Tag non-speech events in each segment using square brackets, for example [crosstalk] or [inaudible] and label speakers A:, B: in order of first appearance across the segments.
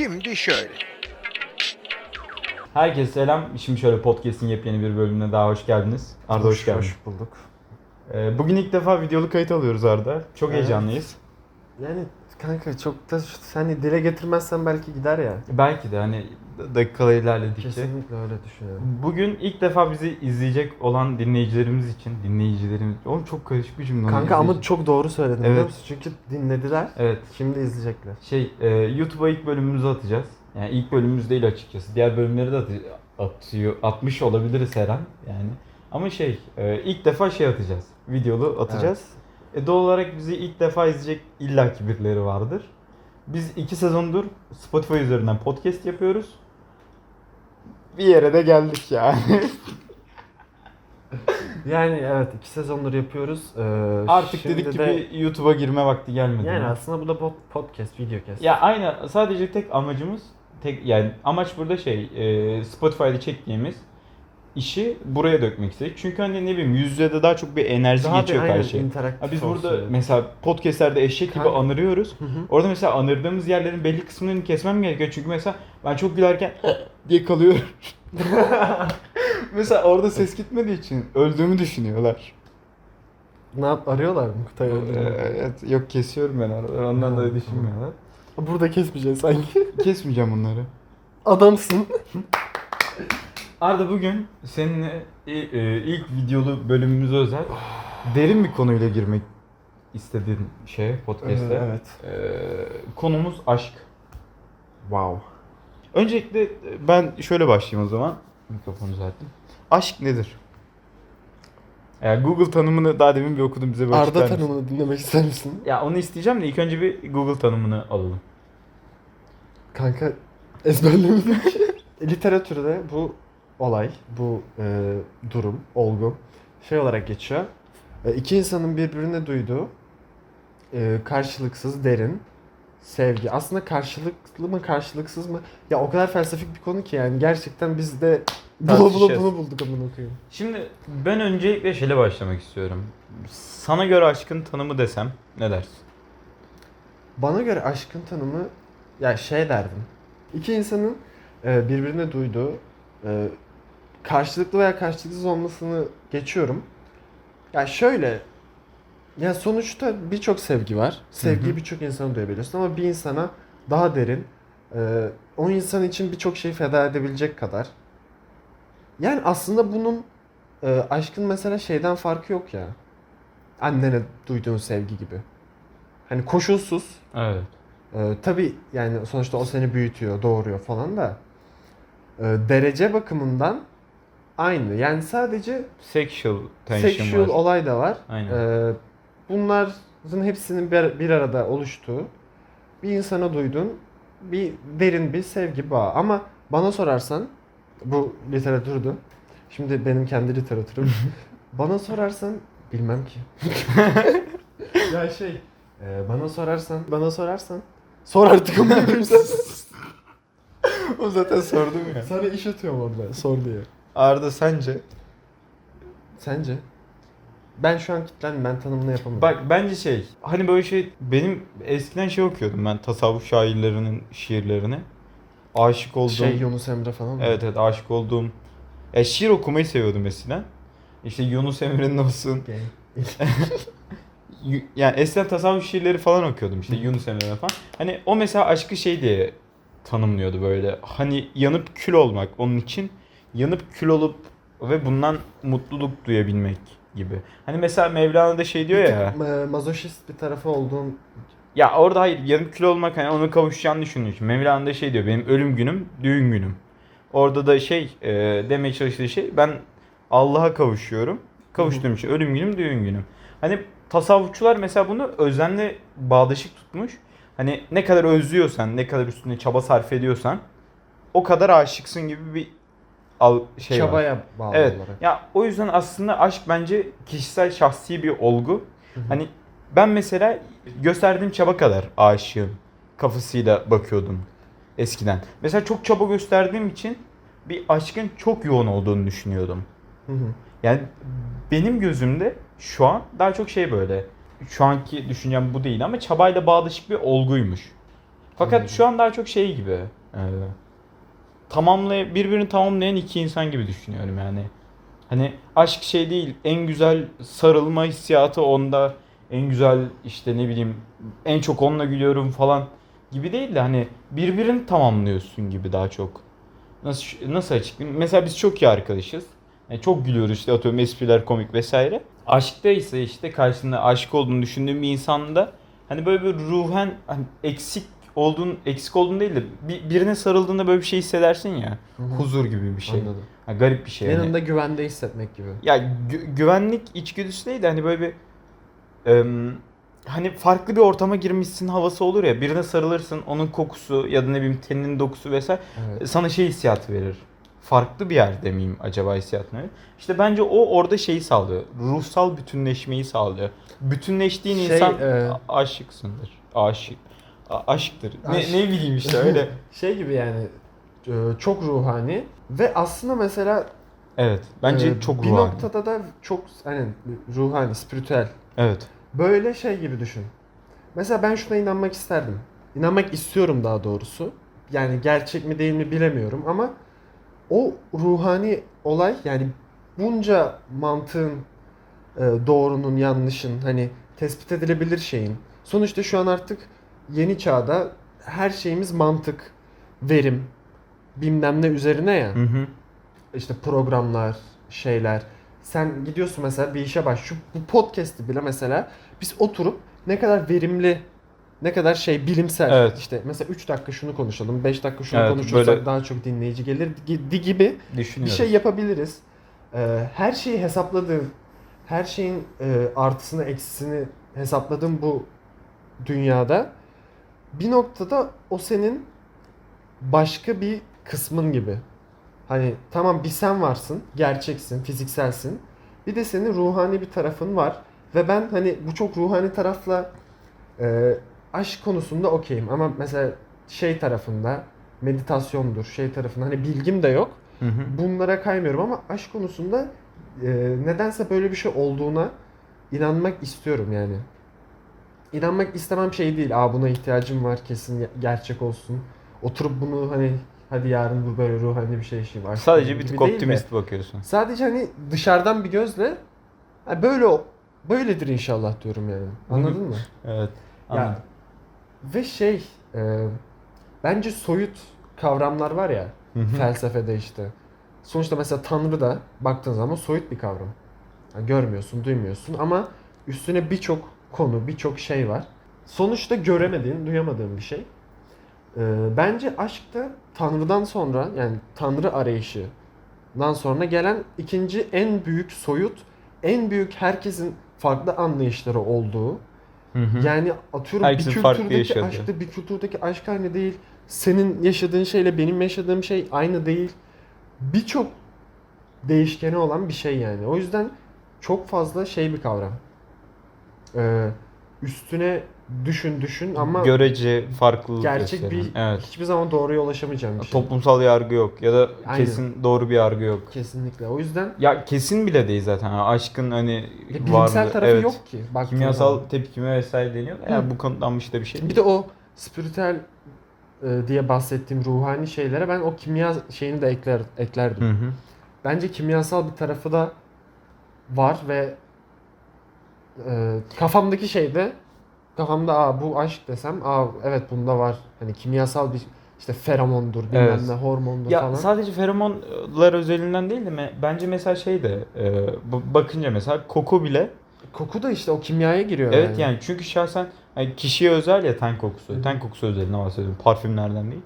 A: Şimdi şöyle.
B: Herkese selam. Şimdi şöyle podcast'in yepyeni bir bölümüne daha hoş geldiniz. Arda hoş, geldin.
C: Hoş bulduk.
B: Ee, bugün ilk defa videolu kayıt alıyoruz Arda. Çok
C: Evet.
B: heyecanlıyız.
C: Yani kanka çok da sen dile getirmezsen belki gider ya.
B: Belki de hani dakikalar ilerledikçe.
C: Kesinlikle öyle düşünüyorum.
B: Bugün ilk defa bizi izleyecek olan dinleyicilerimiz için, dinleyicilerimiz... Oğlum çok karışık bir cümle.
C: Kanka ama çok doğru söyledin
B: Evet.
C: biliyor musun? Çünkü dinlediler.
B: Evet.
C: Şimdi izleyecekler.
B: Şey, e, YouTube'a ilk bölümümüzü atacağız. Yani ilk bölümümüz değil açıkçası. Diğer bölümleri de atı- atıyor, atmış olabiliriz her an yani. Ama şey, e, ilk defa şey atacağız. Videolu atacağız. E, doğal olarak bizi ilk defa izleyecek illaki birileri vardır. Biz iki sezondur Spotify üzerinden podcast yapıyoruz. Bir yere de geldik yani. [laughs]
C: Yani evet iki sezondur yapıyoruz. Ee,
B: Artık
C: şimdi
B: dedik ki
C: de-
B: bir YouTube'a girme vakti gelmedi.
C: Yani
B: mi?
C: aslında bu da pod- podcast, video kes.
B: Ya aynı sadece tek amacımız tek yani amaç burada şey e, Spotify'da çektiğimiz işi buraya dökmek istedik. Çünkü hani ne bileyim yüz yüze de daha çok bir enerji
C: Daha bir
B: geçiyor
C: aynen
B: karşıya. Ha biz burada
C: dedik.
B: mesela podcastlerde eşek gibi
C: Kanka-
B: anırıyoruz.
C: Hı hı.
B: Orada mesela anırdığımız yerlerin belli kısımlarını kesmem gerekiyor. Çünkü mesela ben çok gülerken diye kalıyorum. [laughs] mesela orada ses gitmediği için öldüğümü düşünüyorlar.
C: Ne yap arıyorlar mı Kutay
B: Ee, evet, yok kesiyorum ben aralar. Ondan
C: tamam.
B: düşünmüyorlar.
C: Burada kesmeyeceğiz sanki.
B: Kesmeyeceğim bunları.
C: Adamsın. [laughs]
B: Arda bugün seninle e, ilk videolu bölümümüze özel derin bir konuyla girmek istediğin şey podcast'te.
C: Ee, evet.
B: Ee, konumuz aşk.
C: Wow.
B: Öncelikle e, ben şöyle başlayayım o zaman. Mikrofonu düzelttim. Aşk nedir? Yani Google tanımını daha demin bir okudum bize bir
C: Arda tanımını dinlemek ister misin?
B: Ya onu isteyeceğim de ilk önce bir Google tanımını alalım.
C: Kanka ezberlemedim ki. [laughs] Literatürde bu olay, bu e, durum, olgu şey olarak geçiyor. E, iki insanın birbirine duyduğu e, karşılıksız, derin sevgi. Aslında karşılıklı mı, karşılıksız mı? Ya o kadar felsefik bir konu ki yani gerçekten biz de bula
B: Tartışacağız.
C: bunu bulduk amına koyayım.
B: Şimdi ben öncelikle şeyle başlamak istiyorum. Sana göre aşkın tanımı desem ne dersin?
C: Bana göre aşkın tanımı ya şey derdim. İki insanın e, birbirine duyduğu e, karşılıklı veya karşılıksız olmasını geçiyorum. Ya şöyle ya sonuçta birçok sevgi var. Sevgiyi birçok insana duyabiliyorsun ama bir insana daha derin e, o insan için birçok şey feda edebilecek kadar. Yani aslında bunun e, aşkın mesela şeyden farkı yok ya. Annene duyduğun sevgi gibi. Hani koşulsuz
B: Evet.
C: ee, tabii yani sonuçta o seni büyütüyor, doğuruyor falan da e, derece bakımından aynı. Yani sadece
B: Sexual tension
C: sexual
B: var.
C: olay da var.
B: Aynen.
C: Ee, bunların hepsinin bir, bir arada oluştuğu bir insana duyduğun bir derin bir sevgi bağı. Ama bana sorarsan bu literatürdü. Şimdi benim kendi literatürüm. [laughs] bana sorarsan bilmem ki. [laughs] ya şey e, bana sorarsan bana sorarsan sor artık ama [laughs]
B: o zaten sordum ya.
C: Sana iş atıyorum orada sor diye.
B: Arda sence?
C: Sence? Ben şu an kilitlendim. Ben tanımını yapamadım.
B: Bak bence şey hani böyle şey benim eskiden şey okuyordum ben tasavvuf şairlerinin şiirlerini. Aşık olduğum.
C: şey Yunus Emre falan mı?
B: Evet evet aşık olduğum. Ya şiir okumayı seviyordum eskiden. İşte Yunus Emre'nin olsun. [laughs] Yani eskiden tasavvuf şiirleri falan okuyordum işte Yunus Emre'den falan. Hani o mesela aşkı şey diye tanımlıyordu böyle. Hani yanıp kül olmak onun için yanıp kül olup ve bundan mutluluk duyabilmek gibi. Hani mesela Mevlana'da şey diyor ya.
C: Ma- mazoşist bir tarafı olduğun
B: Ya orada hayır yanıp kül olmak hani onu kavuşacağını düşündüğü için. Mevlana'da şey diyor benim ölüm günüm düğün günüm. Orada da şey e, demeye çalıştığı şey ben Allah'a kavuşuyorum. Kavuştuğum için ölüm günüm düğün günüm. Hani tasavvufçular mesela bunu özenle bağdaşık tutmuş. Hani ne kadar özlüyorsan, ne kadar üstüne çaba sarf ediyorsan o kadar aşıksın gibi bir al şey var.
C: çabaya bağlı
B: Evet.
C: olarak.
B: Ya o yüzden aslında aşk bence kişisel şahsi bir olgu.
C: Hı hı.
B: Hani ben mesela gösterdiğim çaba kadar aşığım kafasıyla bakıyordum eskiden. Mesela çok çaba gösterdiğim için bir aşkın çok yoğun olduğunu düşünüyordum.
C: Hı hı.
B: Yani benim gözümde şu an daha çok şey böyle. Şu anki düşüncem bu değil ama çabayla bağdaşık bir olguymuş. Fakat
C: Anladım.
B: şu an daha çok şey gibi. E, tamamlay birbirini tamamlayan iki insan gibi düşünüyorum yani. Hani aşk şey değil. En güzel sarılma hissiyatı onda. En güzel işte ne bileyim en çok onunla gülüyorum falan gibi değil de hani birbirini tamamlıyorsun gibi daha çok. Nasıl nasıl açıklayayım? Mesela biz çok iyi arkadaşız. Yani çok gülüyoruz işte atıyorum espriler komik vesaire. Aşkta ise işte karşısında aşık olduğunu düşündüğüm bir insanda hani böyle bir ruhen hani eksik olduğun eksik olduğun değil de bir, birine sarıldığında böyle bir şey hissedersin ya.
C: Hı hı.
B: Huzur gibi bir şey.
C: Anladım.
B: Ha, garip bir şey. yani.
C: Yanında güvende hissetmek gibi.
B: Ya gü- güvenlik içgüdüsü değil de hani böyle bir em, hani farklı bir ortama girmişsin havası olur ya birine sarılırsın onun kokusu ya da ne bileyim teninin dokusu vesaire
C: Evet.
B: sana şey hissiyatı verir. Farklı bir yer demeyeyim acaba hissiyatını verir. İşte bence o orada şeyi sağlıyor. Ruhsal bütünleşmeyi sağlıyor. Bütünleştiğin
C: Şey,
B: insan
C: e,
B: aşıksındır. Aşık. Aşktır.
C: Aşk.
B: Ne, ne bileyim işte [laughs] öyle.
C: şey gibi yani e, çok ruhani ve aslında mesela
B: Evet. Bence
C: e,
B: çok
C: bir
B: ruhani.
C: noktada da çok hani ruhani, spiritüel.
B: Evet.
C: Böyle şey gibi düşün. Mesela ben şuna inanmak isterdim. İnanmak istiyorum daha doğrusu. Yani gerçek mi değil mi bilemiyorum ama o ruhani olay yani bunca mantığın e, doğrunun yanlışın hani tespit edilebilir şeyin. Sonuçta şu an artık yeni çağda her şeyimiz mantık, verim, bilmem ne üzerine ya.
B: Hı hı.
C: İşte programlar, şeyler. Sen gidiyorsun mesela bir işe baş. Şu bu podcast'i bile mesela biz oturup ne kadar verimli ne kadar şey bilimsel
B: Evet.
C: işte mesela 3 dakika şunu konuşalım 5 dakika şunu
B: Evet,
C: konuşursak
B: böyle-
C: daha çok dinleyici gelir gi- gibi bir şey yapabiliriz. Ee, her şeyi hesapladığın, her şeyin e, artısını eksisini hesapladığın bu dünyada bir noktada o senin başka bir kısmın gibi. Hani tamam bir sen varsın, gerçeksin, fizikselsin. Bir de senin ruhani bir tarafın var. Ve ben hani bu çok ruhani tarafla e, aşk konusunda okeyim. Ama mesela şey tarafında meditasyondur, şey tarafında hani bilgim de yok
B: Hı hı.
C: bunlara kaymıyorum ama aşk konusunda e, nedense böyle bir şey olduğuna inanmak istiyorum yani. İnanmak istemem şey değil. Aa buna ihtiyacım var kesin gerçek olsun. Oturup bunu hani hadi yarın bu böyle ruhani bir şey yaşayayım. aşk
B: Sadece bir tık
C: değil de
B: optimist bakıyorsun.
C: Sadece hani dışarıdan bir gözle ha böyle böyledir inşallah diyorum yani. Anladın mı?
B: Evet.
C: Ya,
B: Anladım.
C: ve şey e, bence soyut kavramlar var ya felsefede işte. Sonuçta mesela Tanrı da baktığın zaman soyut bir kavram. Yani görmüyorsun, duymuyorsun ama üstüne birçok konu, birçok şey var. Sonuçta göremediğin, duyamadığın bir şey. Ee, bence aşk da Tanrı'dan sonra yani Tanrı arayışından sonra gelen ikinci en büyük soyut, en büyük herkesin farklı anlayışları olduğu.
B: Hı hı.
C: Yani atıyorum
B: Herkesin
C: bir kültürdeki
B: yaşadığı.
C: aşkta bir kültürdeki aşk aynı değil. Senin yaşadığın şeyle benim yaşadığım şey aynı değil. Birçok değişkeni olan bir şey yani. O yüzden çok fazla şey bir kavram. Ee, üstüne düşün düşün ama
B: görece farklılık
C: gerçek
B: gösteren.
C: bir
B: evet.
C: hiçbir zaman doğruya ulaşamayacağım bir şey.
B: Toplumsal yargı yok ya da
C: Aynen.
B: kesin doğru bir yargı yok.
C: Kesinlikle. O yüzden
B: Ya kesin bile değil zaten. Aşkın hani
C: ya bilimsel
B: varlığı-
C: tarafı
B: evet.
C: yok ki. baktığın
B: Kimyasal
C: zaman.
B: tepkime vesaire deniyor. Yani bu kanıtlanmış da bir şey.
C: Bir de o spiritüel e, diye bahsettiğim ruhani şeylere ben o kimya şeyini de ekler eklerdim.
B: Hı hı.
C: Bence kimyasal bir tarafı da var ve e, kafamdaki şeyde kafamda aa bu aşk desem aa evet bunda var. Hani kimyasal bir işte feromondur bilmem
B: Evet.
C: ne hormondur
B: Ya
C: falan.
B: sadece feromonlar özelinden değil de me- bence mesela şey de e, bakınca mesela koku bile
C: Koku da işte o kimyaya giriyor
B: evet yani çünkü şahsen hani kişiye özel ya ten kokusu.
C: Hı.
B: Ten kokusu özeline bahsediyorum. Parfümlerden değil.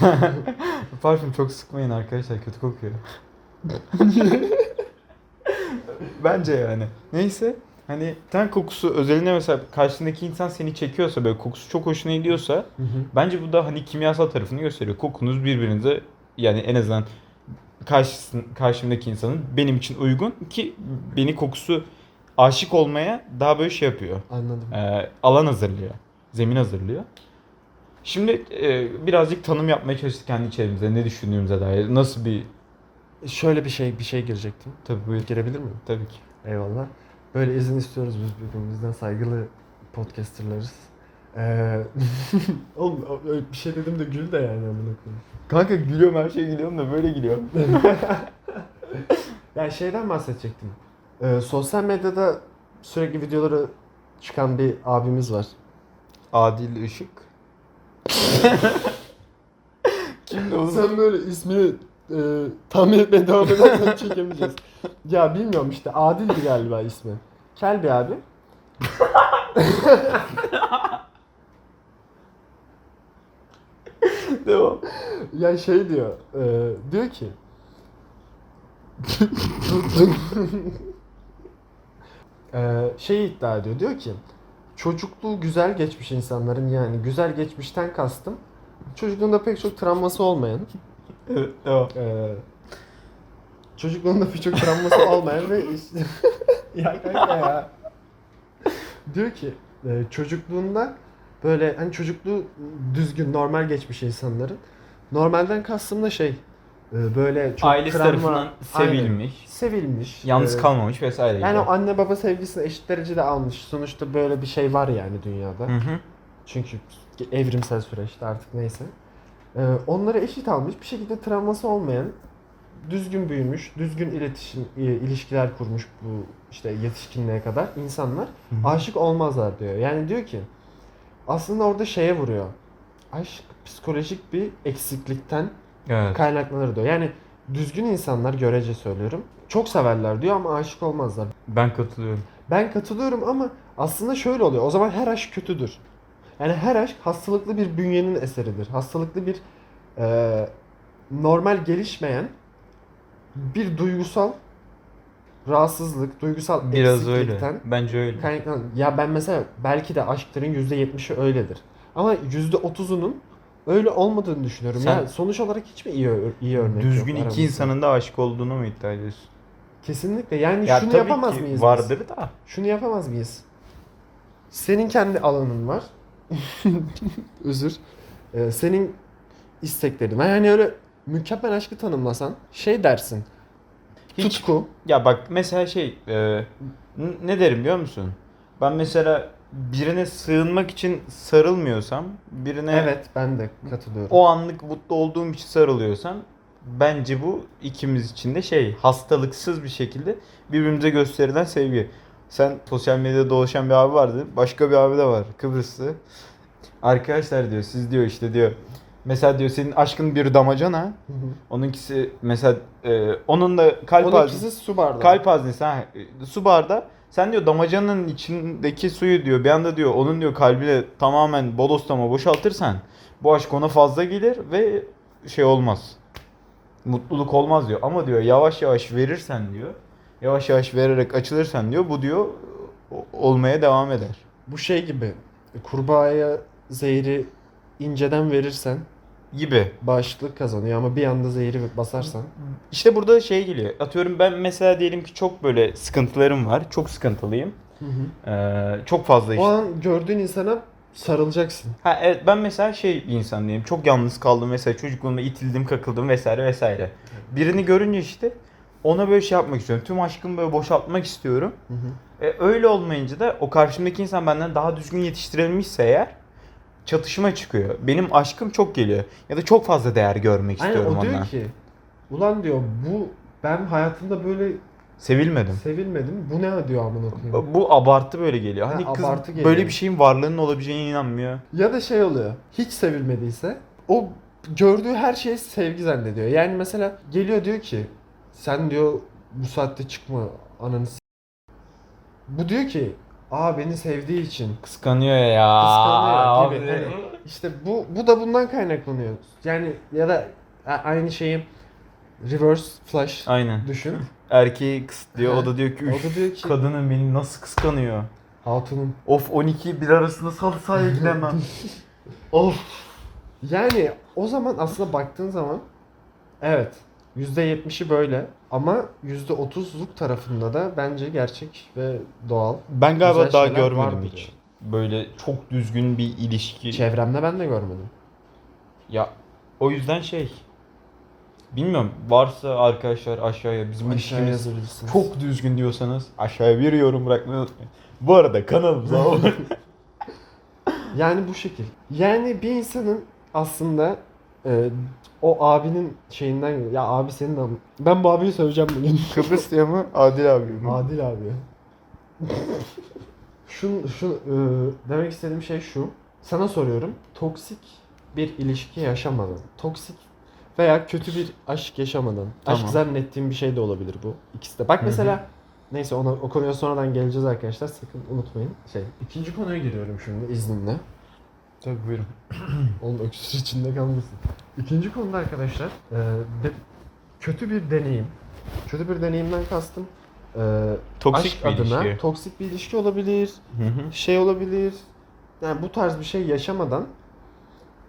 B: [laughs] [laughs] Parfüm çok sıkmayın arkadaşlar kötü kokuyor. [laughs] Bence yani. Neyse hani ten kokusu özeline mesela karşındaki insan seni çekiyorsa böyle kokusu çok hoşuna gidiyorsa
C: Hı hı.
B: bence bu da hani kimyasal tarafını gösteriyor. Kokunuz birbirinize yani en azından karşısın, karşımdaki insanın benim için uygun ki beni kokusu aşık olmaya daha böyle şey yapıyor.
C: Anladım.
B: Ee, alan hazırlıyor. Zemin hazırlıyor. Şimdi e, birazcık tanım yapmaya çalıştık kendi içerimizde. Ne düşündüğümüze dair. Nasıl bir...
C: Şöyle bir şey bir şey girecektim.
B: Tabii buyur.
C: Girebilir miyim?
B: Tabii ki.
C: Eyvallah. Böyle izin istiyoruz biz birbirimizden saygılı podcasterlarız. Ee, [laughs] oğlum öyle bir şey dedim de gül de yani amına koyayım.
B: Kanka gülüyorum her şeye gülüyorum da böyle gülüyorum. [laughs]
C: Yani şeyden bahsedecektim. Ee, sosyal medyada sürekli videoları çıkan bir abimiz var.
B: Adil Işık. [laughs] Kimdi o?
C: Sen böyle ismini e, tahmin etmeye devam edersen çekemeyeceğiz. ya bilmiyorum işte Adil'di galiba ismi. Kel bir abi.
B: Devam.
C: Ya şey diyor, e, diyor ki e, şey iddia ediyor, diyor ki çocukluğu güzel geçmiş insanların yani güzel geçmişten kastım çocukluğunda pek çok travması olmayan
B: Evet devam.
C: e, çocukluğunda pek çok travması [laughs] olmayan ve işte ya kanka ya diyor ki e, çocukluğunda böyle hani çocukluğu düzgün normal geçmiş insanların normalden kastım da şey e, böyle çok
B: Ailesi
C: travma-
B: tarafından
C: Aynen.
B: sevilmiş.
C: sevilmiş.
B: Yalnız
C: e,
B: kalmamış vesaire.
C: Yani
B: gibi.
C: o anne baba sevgisini eşit derecede almış. Sonuçta böyle bir şey var yani dünyada.
B: Hı hı.
C: Çünkü evrimsel süreçte artık neyse. Ee, onları eşit almış. Bir şekilde travması olmayan, düzgün büyümüş, düzgün iletişim, i- ilişkiler kurmuş bu işte yetişkinliğe kadar insanlar
B: hı.
C: aşık olmazlar diyor. Yani diyor ki aslında orada şeye vuruyor. Aşk psikolojik bir eksiklikten
B: Evet.
C: kaynaklanır diyor. Yani düzgün insanlar görece söylüyorum. Çok severler diyor ama aşık olmazlar.
B: Ben katılıyorum.
C: Ben katılıyorum ama aslında şöyle oluyor. O zaman her aşk kötüdür. Yani her aşk hastalıklı bir bünyenin eseridir. Hastalıklı bir e, normal gelişmeyen bir duygusal rahatsızlık, duygusal
B: Biraz öyle. Bence öyle.
C: kaynaklanan. Ya ben mesela belki de aşkların %70'i öyledir. Ama %30'unun öyle olmadığını düşünüyorum.
B: Sen-
C: ya sonuç olarak hiç mi iyi iyi örnek yok
B: Düzgün iki
C: aramızda?
B: insanın da aşık olduğunu mu iddia ediyorsun?
C: Kesinlikle. Yani
B: Ya
C: şunu yapamaz mıyız? biz?
B: Vardır da.
C: Şunu yapamaz mıyız? Senin kendi alanın var. [laughs] Özür. Ee, senin isteklerin var. Yani öyle mükemmel aşkı tanımlasan şey dersin.
B: Hiç
C: Tutku.
B: Ya bak mesela şey e, ne derim biliyor musun? Ben mesela birine sığınmak için sarılmıyorsam, birine
C: Evet ben de katılıyorum.
B: o anlık mutlu olduğum için sarılıyorsam bence bu ikimiz için de şey hastalıksız bir şekilde birbirimize gösterilen sevgi. Sen sosyal medyada dolaşan bir abi vardı. Başka bir abi de var. Kıbrıslı. Arkadaşlar diyor siz diyor işte diyor mesela diyor senin aşkın bir damacana.
C: Hı hı.
B: Onunkisi mesela e, onun da kalp haznesi.
C: Onunkisi su bardağı.
B: Kalp haznesi ha. e, Su barda. Sen diyor damacanın içindeki suyu diyor bir anda diyor onun diyor kalbine tamamen bodoslama boşaltırsan bu aşk ona fazla gelir ve şey olmaz. Mutluluk olmaz diyor. Ama diyor yavaş yavaş verirsen diyor. Yavaş yavaş vererek açılırsan diyor bu diyor olmaya devam eder.
C: Bu şey gibi. Kurbağaya zehri inceden verirsen
B: Gibi.
C: bağışıklık kazanıyor ama bir anda zehri basarsan.
B: İşte burada şey geliyor. Atıyorum ben mesela diyelim ki çok böyle sıkıntılarım var. Çok sıkıntılıyım. Ee, çok fazla işte.
C: O an gördüğün insana sarılacaksın.
B: Ha evet ben mesela şey bir insan diyeyim. Çok yalnız kaldım mesela çocukluğumda itildim, kakıldım vesaire vesaire. Birini görünce işte ona böyle şey yapmak istiyorum. Tüm aşkımı böyle boşaltmak istiyorum.
C: Hı hı.
B: E, öyle olmayınca da o karşımdaki insan benden daha düzgün yetiştirilmişse eğer çatışma çıkıyor. Benim aşkım çok geliyor. Ya da çok fazla değer görmek
C: Aynen
B: istiyorum
C: o diyor
B: ondan.
C: ki ulan diyor bu ben hayatımda böyle
B: Sevilmedim.
C: sevilmedim. Bu ne diyor amına koyayım.
B: Bu abartı böyle geliyor.
C: Ha,
B: Hani kız
C: abartı geliyor.
B: böyle bir şeyin varlığının olabileceğine inanmıyor.
C: Ya da şey oluyor. Hiç sevilmediyse o gördüğü her şeyi sevgi zannediyor. Yani mesela geliyor diyor ki sen diyor bu saatte çıkma ananı s-" Bu diyor ki aa beni sevdiği için
B: Kıskanıyor ya.
C: Kıskanıyor gibi.
B: Abi.
C: Hani işte bu bu da bundan kaynaklanıyor. Yani ya da a- aynı şeyi reverse flash
B: Aynen.
C: düşün. [laughs]
B: Erkeği kısıtlıyor. O da diyor ki
C: O
B: üf
C: da diyor ki
B: kadının beni nasıl kıskanıyor.
C: hatunum
B: Of 12 bir arasında salı sahaya gidemem. [laughs] of.
C: Yani o zaman aslında baktığın zaman evet %70'i böyle ama %30'luk tarafında da bence gerçek ve doğal.
B: Ben galiba
C: Güzel
B: daha
C: şeyler
B: görmedim
C: vardır
B: hiç. Böyle çok düzgün bir ilişki.
C: Çevremde ben de görmedim.
B: Ya o yüzden şey. Bilmiyorum varsa arkadaşlar aşağıya bizim
C: Aşağıya
B: ilişkimiz
C: yazabilirsiniz.
B: çok düzgün diyorsanız aşağıya bir yorum bırakmayı unutmayın. Bu arada kanalımıza abone [laughs] [laughs]
C: Yani bu şekil. Yani bir insanın aslında e, o abinin şeyinden ya abi senin de ben bu abiyi söyleyeceğim bugün. [laughs]
B: Kıbrıs diye mi? Adil abi mi?
C: Adil abi. Şun, şu e, demek istediğim şey şu. Sana soruyorum. Toksik bir ilişki yaşamadan, toksik veya kötü bir aşk yaşamadan. Aşk
B: Tamam.
C: zannettiğim bir şey de olabilir bu. İkisi de. Bak
B: Hı hı.
C: mesela neyse ona o konuya sonradan geleceğiz arkadaşlar. Sakın unutmayın. Şey, ikinci konuya giriyorum şimdi izninle.
B: Tabii buyurun. [clears throat]
C: Onun öksüz içinde kalmasın. İkinci konuda arkadaşlar e, de- kötü bir deneyim. Kötü bir deneyimden kastım. e,
B: Toksik
C: aşk
B: bir
C: adına
B: ilişki.
C: toksik bir ilişki olabilir,
B: Hı hı.
C: şey olabilir. Yani bu tarz bir şey yaşamadan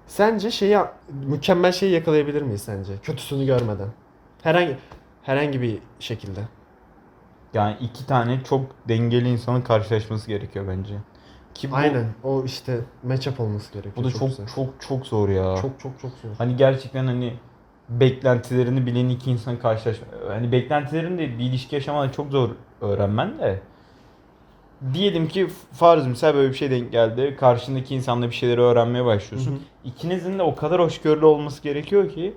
C: sence şeyi mükemmel şeyi yakalayabilir miyiz sence? Kötüsünü görmeden. Herhangi herhangi bir şekilde.
B: Yani iki tane çok dengeli insanın karşılaşması gerekiyor bence. Ki bu,
C: Aynen. O işte match up olması gerekiyor.
B: Bu da çok
C: güzel.
B: çok çok zor ya.
C: çok çok çok zor.
B: Hani gerçekten hani beklentilerini bilen iki insan karşılaşma. Hani beklentilerini de bir ilişki yaşamadan çok zor öğrenmen de. Diyelim ki farz misal böyle bir şey denk geldi. Karşındaki insanla bir şeyleri öğrenmeye başlıyorsun.
C: Hı hı.
B: İkinizin de o kadar hoşgörülü olması gerekiyor ki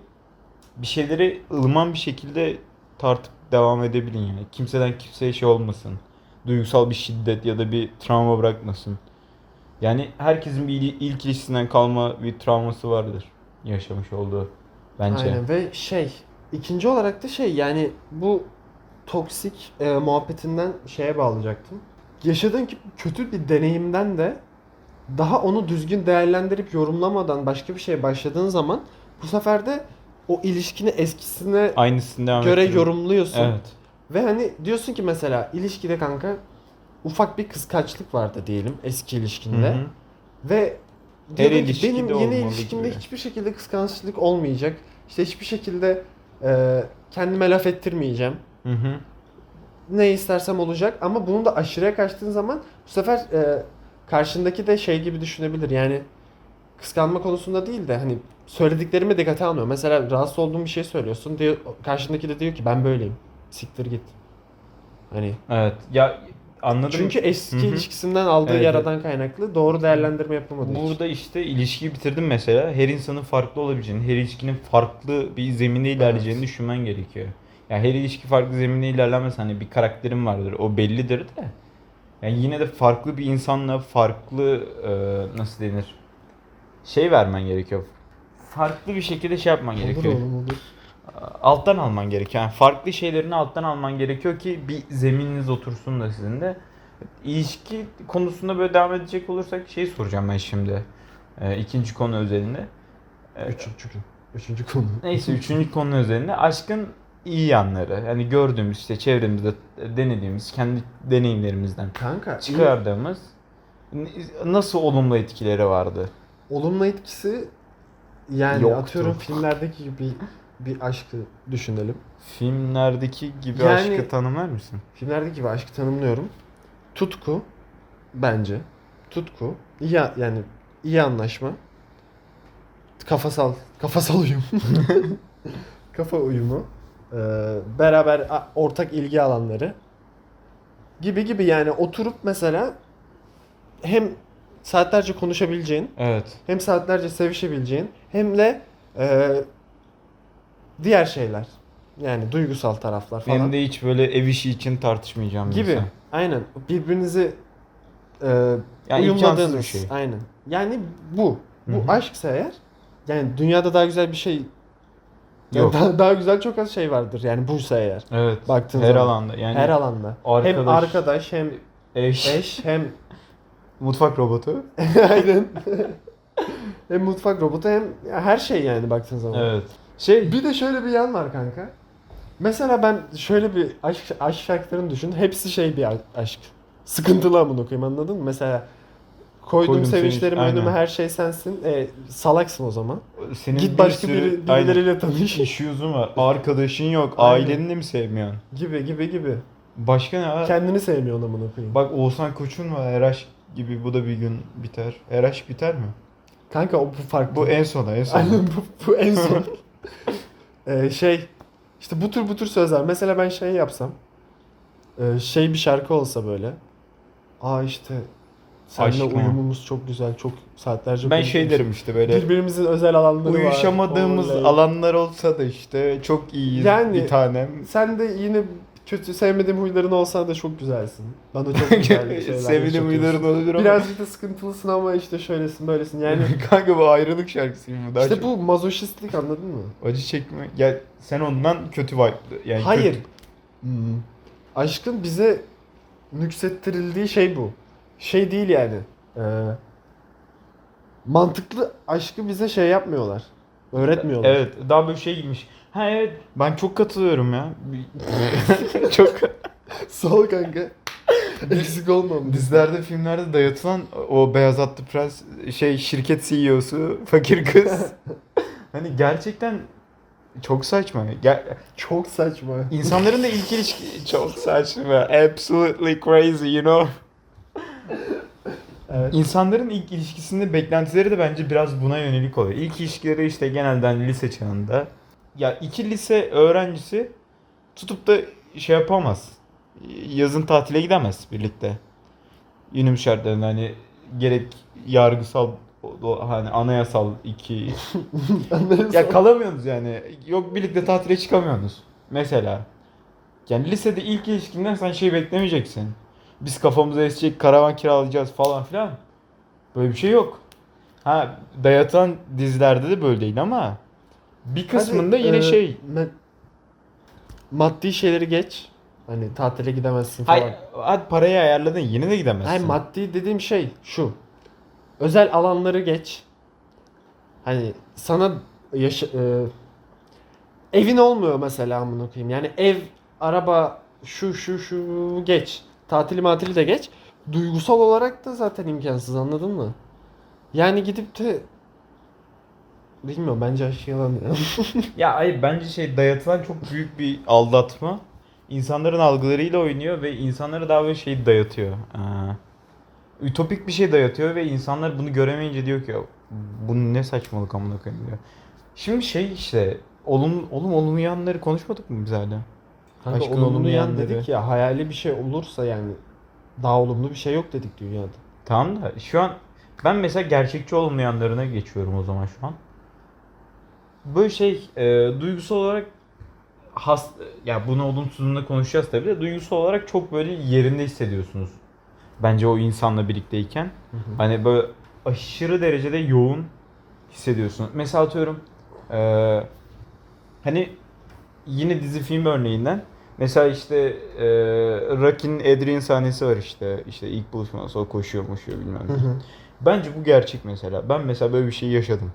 B: bir şeyleri ılman bir şekilde tartıp devam edebilin yani. Kimseden kimseye şey olmasın. Duygusal bir şiddet ya da bir travma bırakmasın. Yani herkesin bir il- ilk ilişkisinden kalma bir travması vardır yaşamış olduğu bence.
C: Aynen ve şey ikinci olarak da şey yani bu toksik e, muhabbetinden şeye bağlayacaktım. Yaşadığın ki kötü bir deneyimden de daha onu düzgün değerlendirip yorumlamadan başka bir şeye başladığın zaman bu sefer de o ilişkini eskisine
B: Aynısını devam
C: göre yorumluyorsun.
B: Evet.
C: Ve hani diyorsun ki mesela ilişkide kanka ufak bir kıskançlık vardı diyelim eski ilişkinde.
B: Hı hı.
C: Ve diyordun ki
B: ilişkide
C: benim yeni
B: olmalı
C: ilişkimde
B: gibi.
C: hiçbir şekilde kıskançlık olmayacak. İşte hiçbir şekilde e, kendime laf ettirmeyeceğim.
B: Hı hı.
C: Ne istersem olacak ama bunu da aşırıya kaçtığın zaman bu sefer e, karşındaki de şey gibi düşünebilir. Yani kıskanma konusunda değil de hani söylediklerimi dikkate almıyor. Mesela rahatsız olduğun bir şey söylüyorsun. Diyor, karşındaki de diyor ki ben böyleyim. Siktir git. Hani
B: Evet. Ya anladım.
C: çünkü eski
B: Hı hı.
C: ilişkisinden aldığı
B: Evet,
C: yaradan kaynaklı doğru değerlendirme için.
B: Burada işte ilişkiyi bitirdim mesela. Her insanın farklı olabileceğini, her ilişkinin farklı bir zeminde ilerleyeceğini
C: Evet.
B: düşünmen gerekiyor. Ya her ilişki farklı zeminde ilerlemez. Hani bir karakterin vardır. O bellidir de. Yani yine de farklı bir insanla farklı e, nasıl denir? Şey vermen gerekiyor. Farklı bir şekilde şey yapman gerekiyor.
C: Olur oğlum olur.
B: Alttan alman gerekiyor. Yani farklı şeylerini alttan alman gerekiyor ki bir zemininiz otursun da sizin de. İlişki konusunda böyle devam edecek olursak şey soracağım ben şimdi. Ee, ikinci konu özelinde. Ee,
C: Üçüncü, üçüncü konu.
B: neyse üçüncü konu özelinde aşkın iyi yanları. Yani gördüğümüz işte çevremizde denediğimiz kendi deneyimlerimizden
C: Kanka iyi-
B: çıkardığımız n- nasıl olumlu etkileri vardı?
C: olumlu etkisi yani
B: Yoktu.
C: atıyorum filmlerdeki gibi bir aşkı düşünelim.
B: Filmlerdeki gibi
C: Yani-
B: aşkı tanımlar mısın?
C: Filmlerdeki gibi aşkı tanımlıyorum. Tutku bence. Tutku. İyi yani iyi anlaşma. Kafasal kafasal uyum. [laughs] Kafa uyumu. Ee, beraber a- ortak ilgi alanları gibi gibi yani oturup mesela hem saatlerce konuşabileceğin
B: Evet.
C: hem saatlerce sevişebileceğin hem de e, diğer şeyler. Yani duygusal taraflar falan.
B: Benim de hiç böyle ev işi için tartışmayacağım
C: gibi.
B: insan.
C: Aynen. Birbirinizi e,
B: Yani
C: uyumladığınız.
B: bir şey.
C: Aynen. Yani bu. Bu
B: Hı hı.
C: aşksa eğer yani dünyada daha güzel bir şey yani
B: Yok.
C: daha, daha güzel çok az şey vardır yani buysa eğer.
B: Evet.
C: Baktığın
B: her
C: zaman.
B: alanda. Yani
C: Her alanda. Hem
B: arkadaş,
C: arkadaş hem
B: eş,
C: eş hem [laughs]
B: mutfak robotu. [laughs]
C: aynen. [laughs] hem mutfak robotu hem her şey yani baktığın zaman.
B: Evet. Şey,
C: Bir de şöyle bir yan var kanka. Mesela ben şöyle bir aşk, aşk şarkılarını düşün. Hepsi şey bir aşk. Sıkıntılı amına koyayım anladın mı? Mesela koydum,
B: Koydum
C: sevinçlerim
B: sevinç-
C: önüme her şey sensin. E, salaksın o zaman.
B: senin
C: Git
B: bir
C: başka
B: sürü-
C: biri,
B: aynen,
C: birileriyle tanış.
B: issues'un var. [laughs] Arkadaşın yok.
C: Aynen.
B: Aileni de mi sevmiyorsun?
C: gibi gibi gibi.
B: Başka ne var?
C: Kendini sevmiyorsun amına koyayım.
B: Bak Oğuzhan Koç'un var. Her aşk gibi bu da bir gün biter. Her aşk biter mi?
C: Kanka o bu farklı.
B: Bu en sona en sona.
C: Aynen bu, bu en son. [laughs] [laughs] Ee, şey işte bu tür bu tür sözler. Mesela ben şey yapsam. e, şey bir şarkı olsa böyle. Aa işte Seninle
B: Aşk mı?
C: uyumumuz çok güzel. Çok saatlerce
B: Ben şey derim işte böyle
C: Birbirimizin özel alanları var.
B: uyuşamadığımız
C: Oley.
B: alanlar olsa da işte çok iyiyiz
C: Yani-
B: bir tanem.
C: Sen de yine kötü sevmediğim huyların olsa da çok güzelsin. Bana çok [laughs] güzel şeyler
B: Sevdiğim
C: yaşatıyorsun.
B: huyların olabilir ama.
C: Birazcık da sıkıntılısın ama işte şöylesin böylesin yani. [laughs]
B: Kanka bu ayrılık şarkısı bu. Daha
C: işte
B: çok
C: bu mazoşistlik anladın mı?
B: acı çekme. Ya sen ondan kötü vibe. Yani
C: Hayır.
B: kötü-
C: Hmm. Aşkın bize nüksettirildiği şey bu. Şey değil yani. Ee, mantıklı aşkı bize şey yapmıyorlar. Öğretmiyorlar.
B: Evet, daha böyle şey gibiymiş. Ha evet, ben çok katılıyorum ya. [laughs] çok
C: Sağ ol kanka. Eksik olmam.
B: dizilerde, filmlerde dayatılan o beyaz atlı prens şey şirket CEO'su fakir kız. [laughs] hani gerçekten çok saçma. Ger-
C: Çok saçma.
B: İnsanların da ilk ilişki çok saçma. Absolutely crazy, you know.
C: Evet.
B: İnsanların ilk ilişkisinde beklentileri de bence biraz buna yönelik oluyor. İlk ilişkileri işte genelden lise çağında. Ya iki lise öğrencisi tutup da şey yapamaz. Yazın tatile gidemez birlikte. Günümüz şartlarında hani gerek yargısal hani anayasal iki [laughs] ya kalamıyorsunuz yani. Yok birlikte tatile çıkamıyorsunuz. Mesela. Yani lisede ilk ilişkinden sen şey beklemeyeceksin. Biz kafamıza esecek karavan kiralayacağız falan filan. Böyle bir şey yok. Ha dayatılan dizilerde de böyle değil ama bir kısmında
C: Hadi,
B: yine
C: e,
B: şey
C: me- maddi şeyleri geç. Hani tatile gidemezsin falan.
B: Hayır, hadi parayı ayarladın yine de gidemezsin.
C: Hayır maddi dediğim şey şu. Özel alanları geç. Hani sana yaşa, e, evin olmuyor mesela amına koyayım. Yani ev, araba, şu şu şu geç. Tatili matili de geç. Duygusal olarak da zaten imkansız anladın mı? Yani gidip de bilmiyorum bence aşk yalan ya. [laughs]
B: Ya hayır bence şey dayatılan çok büyük bir aldatma. İnsanların algılarıyla oynuyor ve insanlara daha böyle şey dayatıyor. Ee, ütopik bir şey dayatıyor ve insanlar bunu göremeyince diyor ki "Ya, bu ne saçmalık amına koyayım diyor. Şimdi şey işte olum olum olumlu yanları konuşmadık mı biz hala?
C: Kanka
B: Aşkın
C: olumlu
B: olumlu
C: yan
B: yanları.
C: dedik ya hayali bir şey olursa yani daha olumlu bir şey yok dedik dünyada.
B: Tamam da şu an ben mesela gerçekçi olmayanlarına geçiyorum o zaman şu an. Böyle şey e, duygusal olarak has ya bunu olumsuzluğunda konuşacağız tabii de duygusal olarak çok böyle yerinde hissediyorsunuz. Bence o insanla birlikteyken hani böyle aşırı derecede yoğun hissediyorsun. Mesela atıyorum e, hani yine dizi film örneğinden mesela işte e, Rocky'nin Adrian sahnesi var işte işte ilk buluşması o koşuyor koşuyor bilmem ne. Bence bu gerçek mesela. Ben mesela böyle bir şey yaşadım.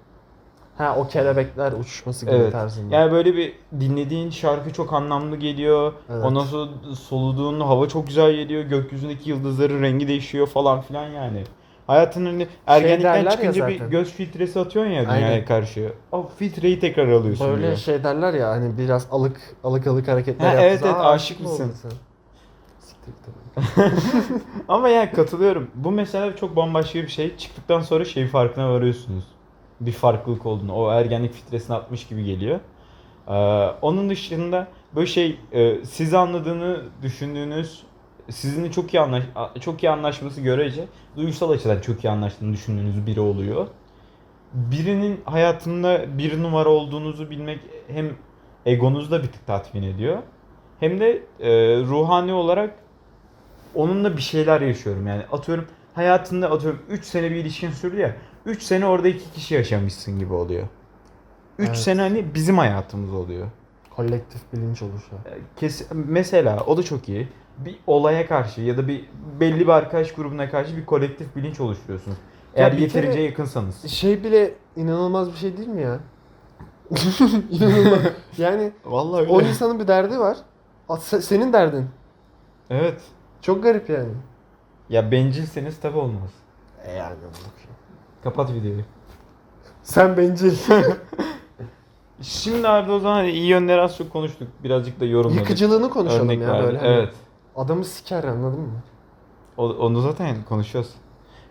C: Ha o kelebekler uçuşması gibi
B: Evet.
C: tarzında.
B: Yani böyle bir dinlediğin şarkı çok anlamlı geliyor.
C: Evet.
B: Ondan sonra soluduğun hava çok güzel geliyor. Gökyüzündeki yıldızların rengi değişiyor falan filan yani. Hayatın hani ergenlikten
C: ya
B: çıkınca bir göz filtresi atıyorsun ya dünyaya
C: Aynen.
B: karşı. O filtreyi tekrar alıyorsun
C: Böyle
B: diyor.
C: şey derler ya hani biraz alık alık alık hareketler
B: Ha, evet, evet, aşık
C: mı
B: mısın? [laughs] Ama yani katılıyorum. Bu mesela çok bambaşka bir şey. Çıktıktan sonra şey farkına varıyorsunuz. Bir farklılık olduğunu. O ergenlik filtresini atmış gibi geliyor. Ee, onun dışında böyle şey e, sizi anladığını düşündüğünüz sizinle çok iyi anlaş çok iyi anlaşması görece duygusal açıdan çok iyi anlaştığını düşündüğünüz biri oluyor. Birinin hayatında bir numara olduğunuzu bilmek hem egonuzu da bir tık tatmin ediyor. Hem de e, ruhani olarak onunla bir şeyler yaşıyorum yani atıyorum hayatında atıyorum 3 sene bir ilişkin sürdü ya 3 sene orada iki kişi yaşamışsın gibi oluyor. 3
C: Evet.
B: sene hani bizim hayatımız oluyor.
C: Kolektif bilinç oluşu.
B: Kes mesela o da çok iyi. Bir olaya karşı ya da bir belli bir arkadaş grubuna karşı bir kolektif bilinç oluşturuyorsunuz.
C: Ya
B: Eğer
C: bir
B: yeterince yakınsanız.
C: Şey bile inanılmaz bir şey değil mi ya? [laughs] inanılmaz. Yani
B: Vallahi
C: o insanın bir derdi var. Senin derdin.
B: Evet.
C: Çok garip yani.
B: Ya bencilseniz tabi olmaz.
C: E yani.
B: Kapat videoyu.
C: Sen bencil. [laughs]
B: Şimdi abi o zaman hani iyi yönleri az çok konuştuk. Birazcık da yorumladık.
C: Yıkıcılığını konuşalım
B: Örnek
C: ya
B: verdik.
C: böyle. hani.
B: Evet.
C: Adamı siker anladın mı?
B: O- Onu zaten konuşuyoruz.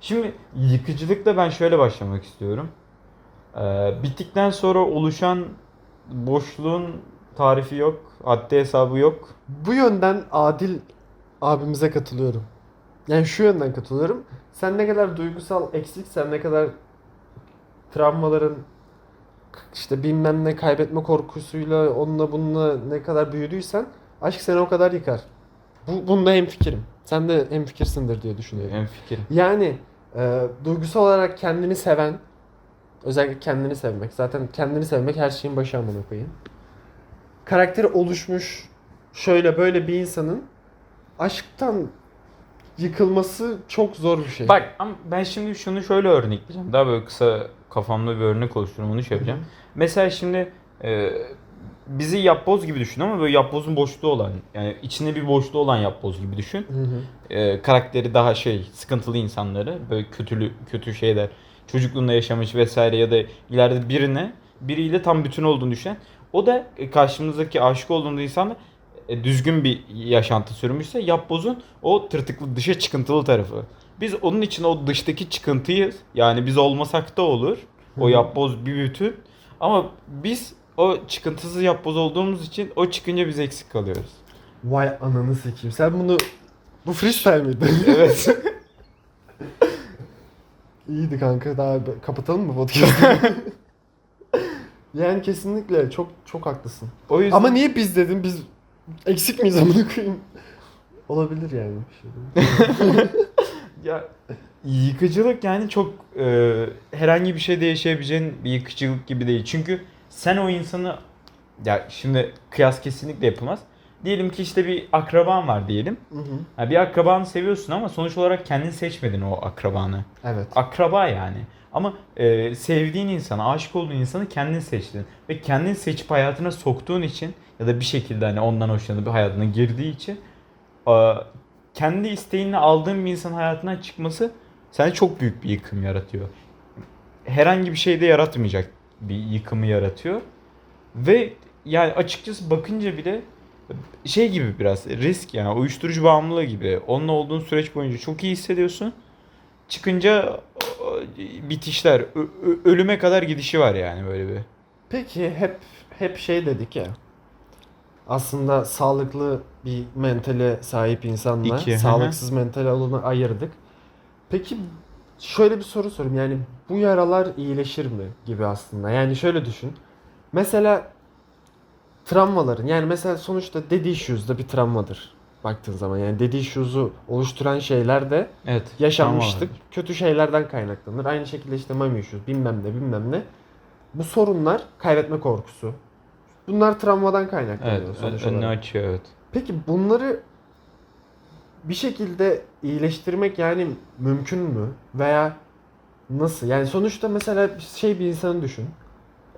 B: Şimdi yıkıcılıkla ben şöyle başlamak istiyorum. Ee, bittikten sonra oluşan boşluğun tarifi yok, haddi hesabı yok.
C: Bu yönden Adil abimize katılıyorum. Yani şu yönden katılıyorum. Sen ne kadar duygusal eksiksen ne kadar travmaların işte bilmem ne kaybetme korkusuyla onunla bununla ne kadar büyüdüysen aşk seni o kadar yıkar. Bu, bunda hemfikirim. Sen de hemfikirsindir diye düşünüyorum.
B: En fikrim.
C: Yani e, duygusal olarak kendini seven, özellikle kendini sevmek. Zaten kendini sevmek her şeyin başı amına koyayım. Karakteri oluşmuş şöyle böyle bir insanın aşktan yıkılması çok zor bir şey.
B: Bak ama ben şimdi şunu şöyle örnekleyeceğim. Daha böyle kısa kafamda bir örnek oluştururum onu şey yapacağım. Mesela şimdi e, bizi yapboz gibi düşün ama böyle yapbozun boşluğu olan yani içinde bir boşluğu olan yapboz gibi düşün.
C: Hı hı.
B: E, karakteri daha şey sıkıntılı insanları böyle kötülü kötü şeyler çocukluğunda yaşamış vesaire ya da ileride birine biriyle tam bütün olduğunu düşünen o da e, karşımızdaki aşık olduğunda insan da e, düzgün bir yaşantı sürmüşse yapbozun o tırtıklı dışa çıkıntılı tarafı. Biz onun için o dıştaki çıkıntıyız. Yani biz olmasak da olur. O yapboz bir bütün. Ama biz o çıkıntısız yapboz olduğumuz için o çıkınca biz eksik kalıyoruz.
C: Vay ananı sikeyim. Sen bunu bu freestyle miydi?
B: Evet. [laughs]
C: İyiydi kanka. Daha kapatalım mı podcast'ı? [laughs] yani kesinlikle çok çok haklısın.
B: o yüzden
C: Ama niye biz dedim? Biz eksik miyiz amına koyayım? Olabilir yani bir şey. [laughs]
B: Ya yıkıcılık yani çok e, herhangi bir şeyde yaşayabileceğin bir yıkıcılık gibi değil. Çünkü sen o insanı ya şimdi kıyas kesinlikle yapılmaz. Diyelim ki işte bir akraban var diyelim.
C: Hı hı.
B: Ha, bir akrabanı seviyorsun ama sonuç olarak kendin seçmedin o akrabanı.
C: Evet.
B: Akraba yani. Ama e, sevdiğin insanı, aşık olduğun insanı kendin seçtin. Ve kendin seçip hayatına soktuğun için ya da bir şekilde hani ondan hoşlanıp hayatına girdiği için e, kendi isteğinle aldığın bir insanın hayatından çıkması sende çok büyük bir yıkım yaratıyor. Herhangi bir şeyde yaratmayacak bir yıkımı yaratıyor. Ve yani açıkçası bakınca bile şey gibi biraz risk yani uyuşturucu bağımlılığı gibi. Onunla olduğun süreç boyunca çok iyi hissediyorsun. Çıkınca bitişler, ölüme kadar gidişi var yani böyle bir.
C: Peki hep hep şey dedik ya. Aslında sağlıklı bir mentale sahip insanla
B: İki,
C: sağlıksız mental olanı ayırdık. Peki şöyle bir soru sorayım. Yani bu yaralar iyileşir mi gibi aslında. Yani şöyle düşün. Mesela travmaların yani mesela sonuçta daddy issues da bir travmadır baktığın zaman. Yani daddy issues'u oluşturan şeyler de
B: Evet.
C: yaşanmıştık. Kötü şeylerden kaynaklanır. Aynı şekilde işte mommy issues bilmem ne bilmem ne. Bu sorunlar kaybetme korkusu. Bunlar travmadan kaynaklanıyor
B: Evet,
C: sonuç
B: önünü
C: olarak.
B: açıyor evet.
C: Peki bunları bir şekilde iyileştirmek yani mümkün mü? Veya nasıl? Yani sonuçta mesela şey bir insanı düşün.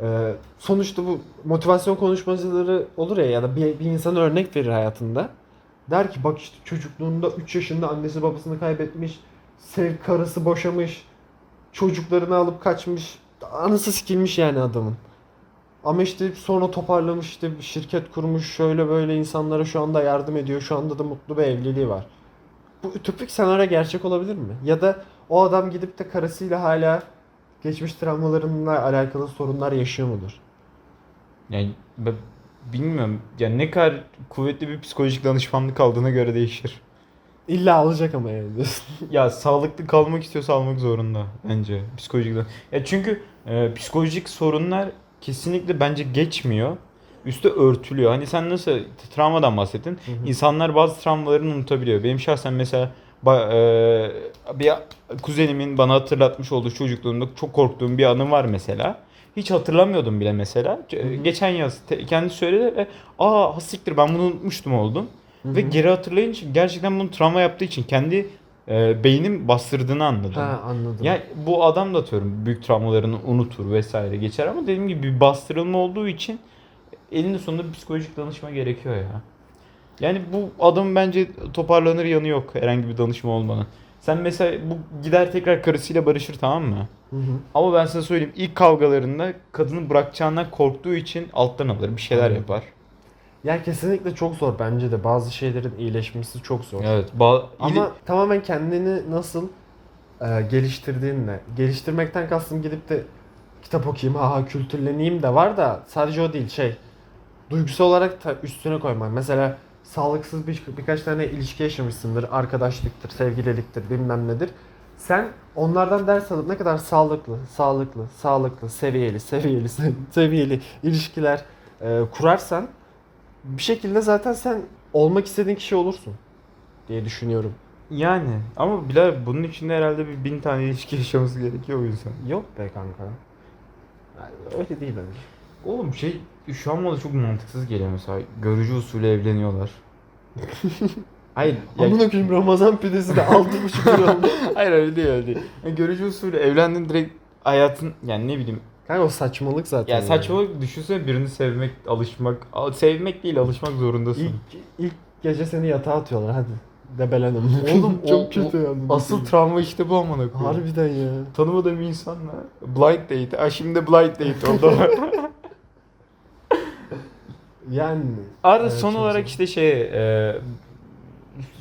C: Ee, sonuçta bu motivasyon konuşmacıları olur ya ya da bir, bir insana örnek verir hayatında. Der ki bak işte çocukluğunda 3 yaşında annesi babasını kaybetmiş. Sev karısı boşamış. Çocuklarını alıp kaçmış. Anısı sikilmiş yani adamın. Ama işte sonra toparlamış işte bir şirket kurmuş şöyle böyle insanlara şu anda yardım ediyor. Şu anda da mutlu bir evliliği var. Bu ütopik senaryo gerçek olabilir mi? Ya da o adam gidip de karısıyla hala geçmiş travmalarıyla alakalı sorunlar yaşıyor mudur?
B: Yani ben bilmiyorum. Yani ne kadar kuvvetli bir psikolojik danışmanlık aldığına göre değişir.
C: İlla alacak ama yani. [laughs]
B: Ya sağlıklı kalmak istiyorsa almak zorunda bence psikolojik Ya çünkü e, psikolojik sorunlar kesinlikle bence geçmiyor. Üstü örtülüyor. Hani sen nasıl travmadan bahsettin.
C: Hı hı.
B: İnsanlar bazı travmalarını unutabiliyor. Benim şahsen mesela ba- e, bir kuzenimin bana hatırlatmış olduğu çocukluğumda çok korktuğum bir anım var mesela. Hiç hatırlamıyordum bile mesela. C-
C: Hı hı.
B: Geçen yaz te- kendisi söyledi ve aa hassiktir ben bunu unutmuştum oldum.
C: Hı
B: Ve geri hatırlayınca gerçekten bunu travma yaptığı için kendi e, beynim bastırdığını anladım.
C: Ha anladım.
B: Ya bu adam da atıyorum büyük travmalarını unutur vesaire geçer ama dediğim gibi bir bastırılma olduğu için elinde sonunda psikolojik danışma gerekiyor ya. Yani bu adam bence toparlanır yanı yok herhangi bir danışma olmanın. Sen mesela bu gider tekrar karısıyla barışır tamam mı?
C: Hı hı.
B: Ama ben sana söyleyeyim ilk kavgalarında kadını bırakacağından korktuğu için alttan alır bir şeyler
C: Anladım.
B: yapar.
C: Ya kesinlikle çok zor bence de. Bazı şeylerin iyileşmesi çok zor.
B: Evet. Ba-
C: Ama tamamen kendini nasıl e, geliştirdiğinle. Geliştirmekten kastım gidip de kitap okuyayım, ha kültürleneyim de var da sadece o değil şey. Duygusal olarak da üstüne koymak. Mesela sağlıksız bir, birkaç tane ilişki yaşamışsındır. Arkadaşlıktır, sevgililiktir, bilmem nedir. Sen onlardan ders alıp ne kadar sağlıklı, sağlıklı, sağlıklı, seviyeli, seviyeli, se- [laughs] seviyeli ilişkiler e, kurarsan bir şekilde zaten sen olmak istediğin kişi olursun diye düşünüyorum.
B: Yani ama Bilal bunun içinde herhalde bir bin tane ilişki [laughs] yaşaması gerekiyor o yüzden.
C: Yok be kanka. Yani öyle değil bence.
B: Oğlum şey şu an bana çok mantıksız geliyor mesela. Görücü usulü evleniyorlar. [laughs] Hayır. ya-
C: Amına koyayım Ramazan pidesi de aldı buçuk lira oldu. [laughs]
B: hayır öyle değil öyle değil. Yani görücü usulü evlendin direkt hayatın yani ne bileyim.
C: Kanka o saçmalık zaten.
B: Ya
C: yani.
B: saçmalık düşünsene birini sevmek, alışmak. al- Sevmek değil alışmak zorundasın.
C: İlk, ilk gece seni yatağa atıyorlar hadi. Debelenim.
B: Oğlum, [laughs] o-
C: çok kötü
B: o-
C: yani.
B: Asıl travma işte bu amına koyayım.
C: Harbiden ya.
B: Tanımadığım insanla blind date. Aa şimdi blind date oldu.
C: Yani.
B: Arada
C: Evet,
B: son olarak
C: zor.
B: işte şey e,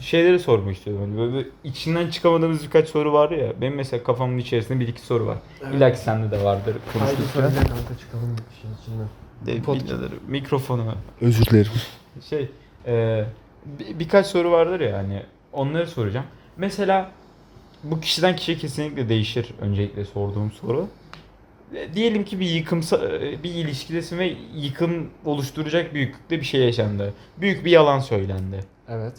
B: şeyleri sormak istiyorum. Hani böyle bir içinden çıkamadığımız birkaç soru var ya. Benim mesela kafamın içerisinde bir iki soru var.
C: Evet.
B: İlla ki sende de vardır
C: Haydi
B: konuşurken.
C: söyle kanka çıkalım işin içinden.
B: De,
C: Podcast.
B: birader, mikrofonu.
C: Özür dilerim.
B: Şey e, bir- birkaç soru vardır ya hani onları soracağım. Mesela bu kişiden kişiye kesinlikle değişir öncelikle sorduğum soru. E, Diyelim ki bir yıkımsa e, bir ilişkidesin ve yıkım oluşturacak büyüklükte bir şey yaşandı. Büyük bir yalan söylendi.
C: Evet.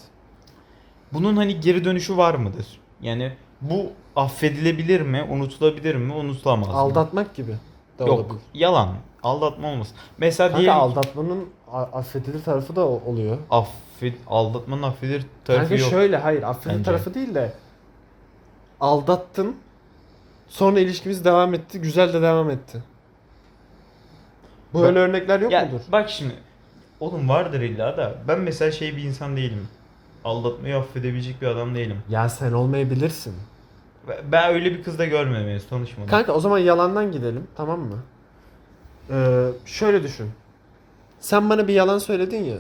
B: Bunun hani geri dönüşü var mıdır? Yani bu affedilebilir mi, unutulabilir mi, unutulamaz mı?
C: Aldatmak gibi. de
B: Yok,
C: olabilir.
B: yalan. Aldatma olmasın. Mesela
C: Kanka
B: diyelim
C: aldatmanın affedilir tarafı da oluyor.
B: affet, aldatmanın affedilir tarafı
C: Kanka
B: yok.
C: şöyle hayır affedilir
B: Bence.
C: tarafı değil de aldattın sonra ilişkimiz devam etti güzel de devam etti. Bu
B: Bak-
C: örnekler yok
B: Ya
C: mudur?
B: bak şimdi, oğlum vardır illa da ben mesela şey bir insan değilim. Aldatmayı affedebilecek bir adam değilim.
C: Ya sen olmayabilirsin.
B: Ve- Ben öyle bir kızla görmedim henüz tanışmadım.
C: Kanka o zaman yalandan gidelim tamam mı? Ee, şöyle düşün. Sen bana bir yalan söyledin ya.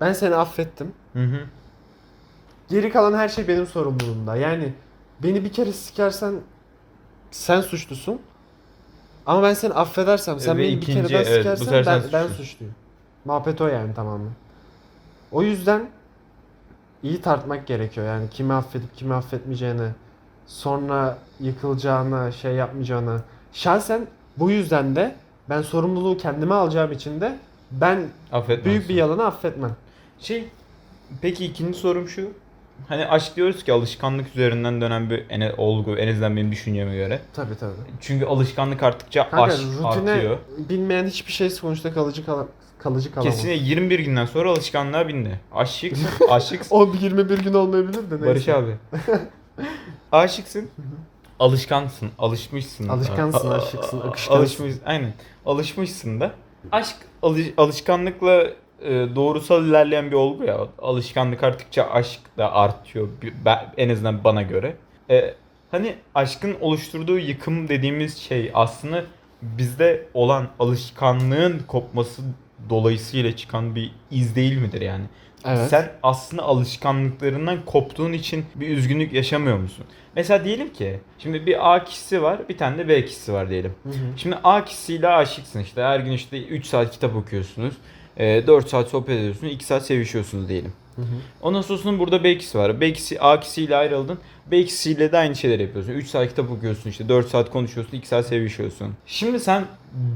C: Ben seni affettim.
B: Hı hı.
C: Geri kalan her şey benim sorumluluğumda. Yani beni bir kere sikersen sen suçlusun. Ama ben seni affedersem sen
B: Ve
C: beni bir kere
B: ikinci,
C: daha
B: evet, bu
C: sikersen
B: sefer
C: ben,
B: sen
C: ben
B: suçlusun.
C: suçluyum. Muhabbet o yani tamamen. O yüzden iyi tartmak gerekiyor. Yani kimi affedip kimi affetmeyeceğini, sonra yıkılacağına, şey yapmayacağına. Şahsen bu yüzden de ben sorumluluğu kendime alacağım için de ben
B: Affetmezsin.
C: büyük bir yalanı affetmem.
B: Şey, peki ikinci sorum şu. Hani aşk diyoruz ki alışkanlık üzerinden dönen bir ene, olgu en azından benim düşünceme göre.
C: Tabii tabii.
B: Çünkü alışkanlık arttıkça
C: Kanka
B: aşk
C: rutine
B: artıyor.
C: bilmeyen hiçbir şey sonuçta kalıcı kala, kalıcı kalamaz.
B: Kesinlikle 21 günden sonra alışkanlığa bindi. Aşıksın, [laughs] aşıksın.
C: O 21 gün olmayabilir de neyse.
B: Barış abi. [laughs] Aşıksın. Alışkansın, alışmışsın.
C: Alışkansın, aşıksın, akışkansın.
B: Alışmış, aynen. Alışmışsın da. Aşk alış- alışkanlıkla doğrusal ilerleyen bir olgu ya. Alışkanlık arttıkça aşk da artıyor. Ben, en azından bana göre. E, hani aşkın oluşturduğu yıkım dediğimiz şey aslında bizde olan alışkanlığın kopması dolayısıyla çıkan bir iz değil midir yani?
C: Evet.
B: Sen aslında alışkanlıklarından koptuğun için bir üzgünlük yaşamıyor musun? Mesela diyelim ki şimdi bir A kişisi var bir tane de B kişisi var diyelim.
C: Hı hı.
B: Şimdi A kişisiyle aşıksın işte her gün işte 3 saat kitap okuyorsunuz. 4 saat sohbet ediyorsunuz 2 saat sevişiyorsunuz diyelim.
C: Hı hı.
B: Ondan sonrasında burada B kişisi var. B kişisi A kişisiyle ayrıldın. B kişisiyle de aynı şeyler yapıyorsun. 3 saat kitap okuyorsun işte 4 saat konuşuyorsun 2 saat sevişiyorsun. Şimdi sen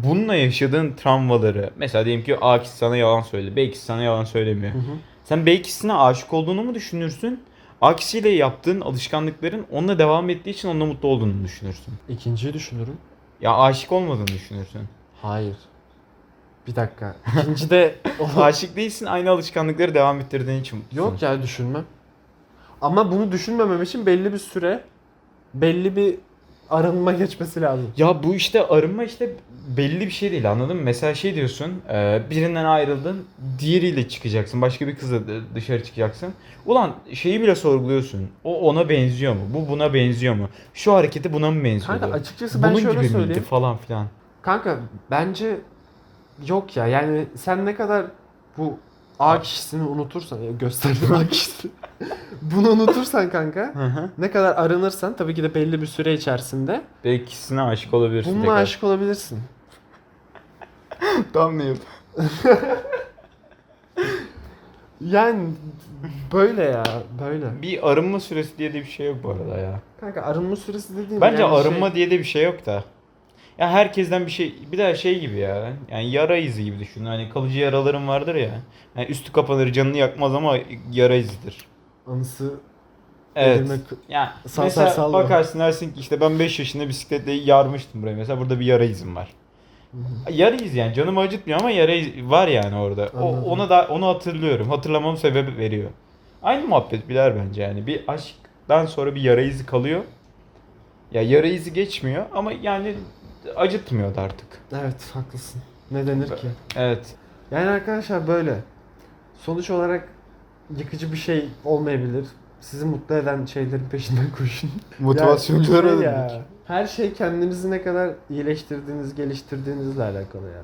B: bununla yaşadığın travmaları mesela diyelim ki A kişisi sana yalan söyledi. B kişisi sana yalan söylemiyor.
C: Hı hı.
B: Sen B kişisine aşık olduğunu mu düşünürsün? A kişiyle yaptığın alışkanlıkların onunla devam ettiği için onunla mutlu olduğunu mu düşünürsün?
C: İkinciyi düşünürüm.
B: Ya aşık olmadığını düşünürsün.
C: Hayır. Bir dakika. [laughs] İkinci de
B: aşık değilsin aynı alışkanlıkları devam ettirdiğin için mutlusun.
C: yok ya düşünmem. Ama bunu düşünmemem için belli bir süre belli bir arınma geçmesi lazım.
B: Ya bu işte arınma işte belli bir şey değil anladın mı? Mesela şey diyorsun e, birinden ayrıldın diğeriyle çıkacaksın başka bir kızla d- dışarı çıkacaksın. Ulan şeyi bile sorguluyorsun. O ona benziyor mu? Bu buna benziyor mu? Şu hareketi buna mı benziyordu?
C: Kanka açıkçası ben
B: Bunun
C: şöyle
B: gibi miydi
C: söyleyeyim.
B: falan filan.
C: Kanka bence yok ya. Yani sen ne kadar bu A kişisini unutursan ya gösterdim A kişisini. [laughs] Bunu unutursan kanka ne kadar arınırsan tabii ki de belli bir süre içerisinde
B: Belki ikisine aşık olabilirsin.
C: bununla
B: tekrar.
C: aşık olabilirsin. [laughs]
B: Tam ne [laughs]
C: Yani böyle ya böyle.
B: Bir arınma süresi diye de bir şey yok bu arada ya.
C: Kanka arınma süresi dediğim
B: Bence
C: yani
B: arınma
C: şey-
B: diye de bir şey yok da. Ya herkesten bir şey bir daha şey gibi ya. Yani yara izi gibi düşün. Hani kalıcı yaralarım vardır ya. Yani üstü kapanır canını yakmaz ama yara izidir.
C: anısı
B: Evet.
C: edilmek
B: Ya
C: Sağ-
B: mesela
C: sağ-
B: bakarsın dersin ki işte ben 5 yaşında bisikletle yarmıştım buraya. Mesela burada bir yara izim var. Yara izi yani canımı acıtmıyor ama yara izi var yani orada. O,
C: Anladım.
B: ona da onu hatırlıyorum. Hatırlamam sebebi veriyor. Aynı muhabbet biler bence yani. Bir aşktan sonra bir yara izi kalıyor. Ya yara izi geçmiyor ama yani acıtmıyor da artık.
C: Evet haklısın. Ne denir ki?
B: Evet.
C: Yani arkadaşlar böyle. Sonuç olarak yıkıcı bir şey olmayabilir. Sizi mutlu eden şeylerin peşinden koşun. [laughs]
B: Motivasyoncular
C: Ya, şey ya. Her şey kendinizi ne kadar iyileştirdiğiniz, geliştirdiğinizle alakalı ya.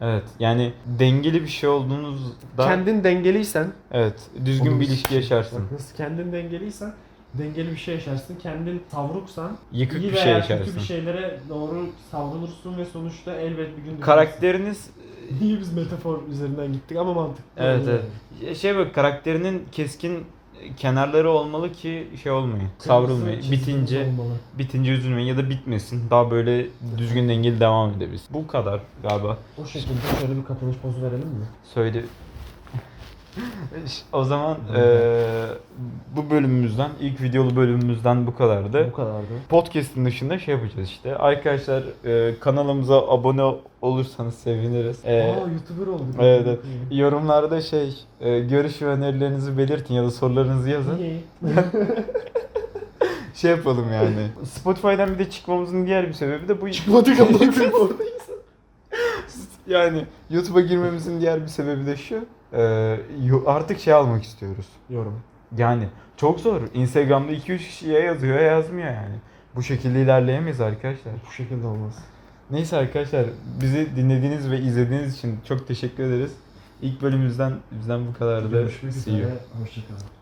B: Evet. Yani dengeli bir şey olduğunuzda
C: Kendin dengeliysen,
B: evet düzgün bir ilişki yaşarsın.
C: bak nasıl kendin dengeliysen dengeli bir şey yaşarsın. Kendin savruksan
B: Yıkık
C: iyi
B: bir şey yaşarsın.
C: kötü bir şeylere doğru savrulursun ve sonuçta elbet bir gün.
B: Karakteriniz [laughs]
C: İyi biz metafor üzerinden gittik ama mantıklı.
B: Evet
C: Yani.
B: evet. Şey bak karakterinin keskin kenarları olmalı ki şey olmayın. Savrulmayın.
C: Kırmızı
B: Bitince
C: olmalı.
B: bitince üzülmeyin ya da bitmesin. Daha böyle düzgün dengeli devam edebiliriz. Bu kadar galiba.
C: O şekilde şöyle bir kapanış pozu verelim mi?
B: Söyle. [laughs] o zaman eee, bu bölümümüzden, ilk videolu bölümümüzden bu kadardı.
C: Bu kadardı.
B: Podcast'in dışında şey yapacağız işte. Arkadaşlar eee, kanalımıza abone olursanız seviniriz. Eee,
C: Aa YouTuber olduk.
B: evet, evet. Yorumlarda şey eee, görüş ve önerilerinizi belirtin ya da sorularınızı yazın.
C: İyi. [laughs]
B: Şey yapalım yani. Spotify'dan bir de çıkmamızın diğer bir sebebi de bu.
C: Çıkmadık ama [laughs] oradayız.
B: yani YouTube'a girmemizin diğer bir sebebi de şu. Yo- artık şey almak istiyoruz.
C: Yorum.
B: Yani çok zor. Instagram'da 2-3 kişiye yazıyor ya yazmıyor yani. Bu şekilde ilerleyemeyiz arkadaşlar.
C: Bu şekilde olmaz.
B: Neyse arkadaşlar bizi dinlediğiniz ve izlediğiniz için çok teşekkür ederiz. İlk bölümümüzden bizden bu kadardı.
C: Görüşmek üzere. Hoşçakalın.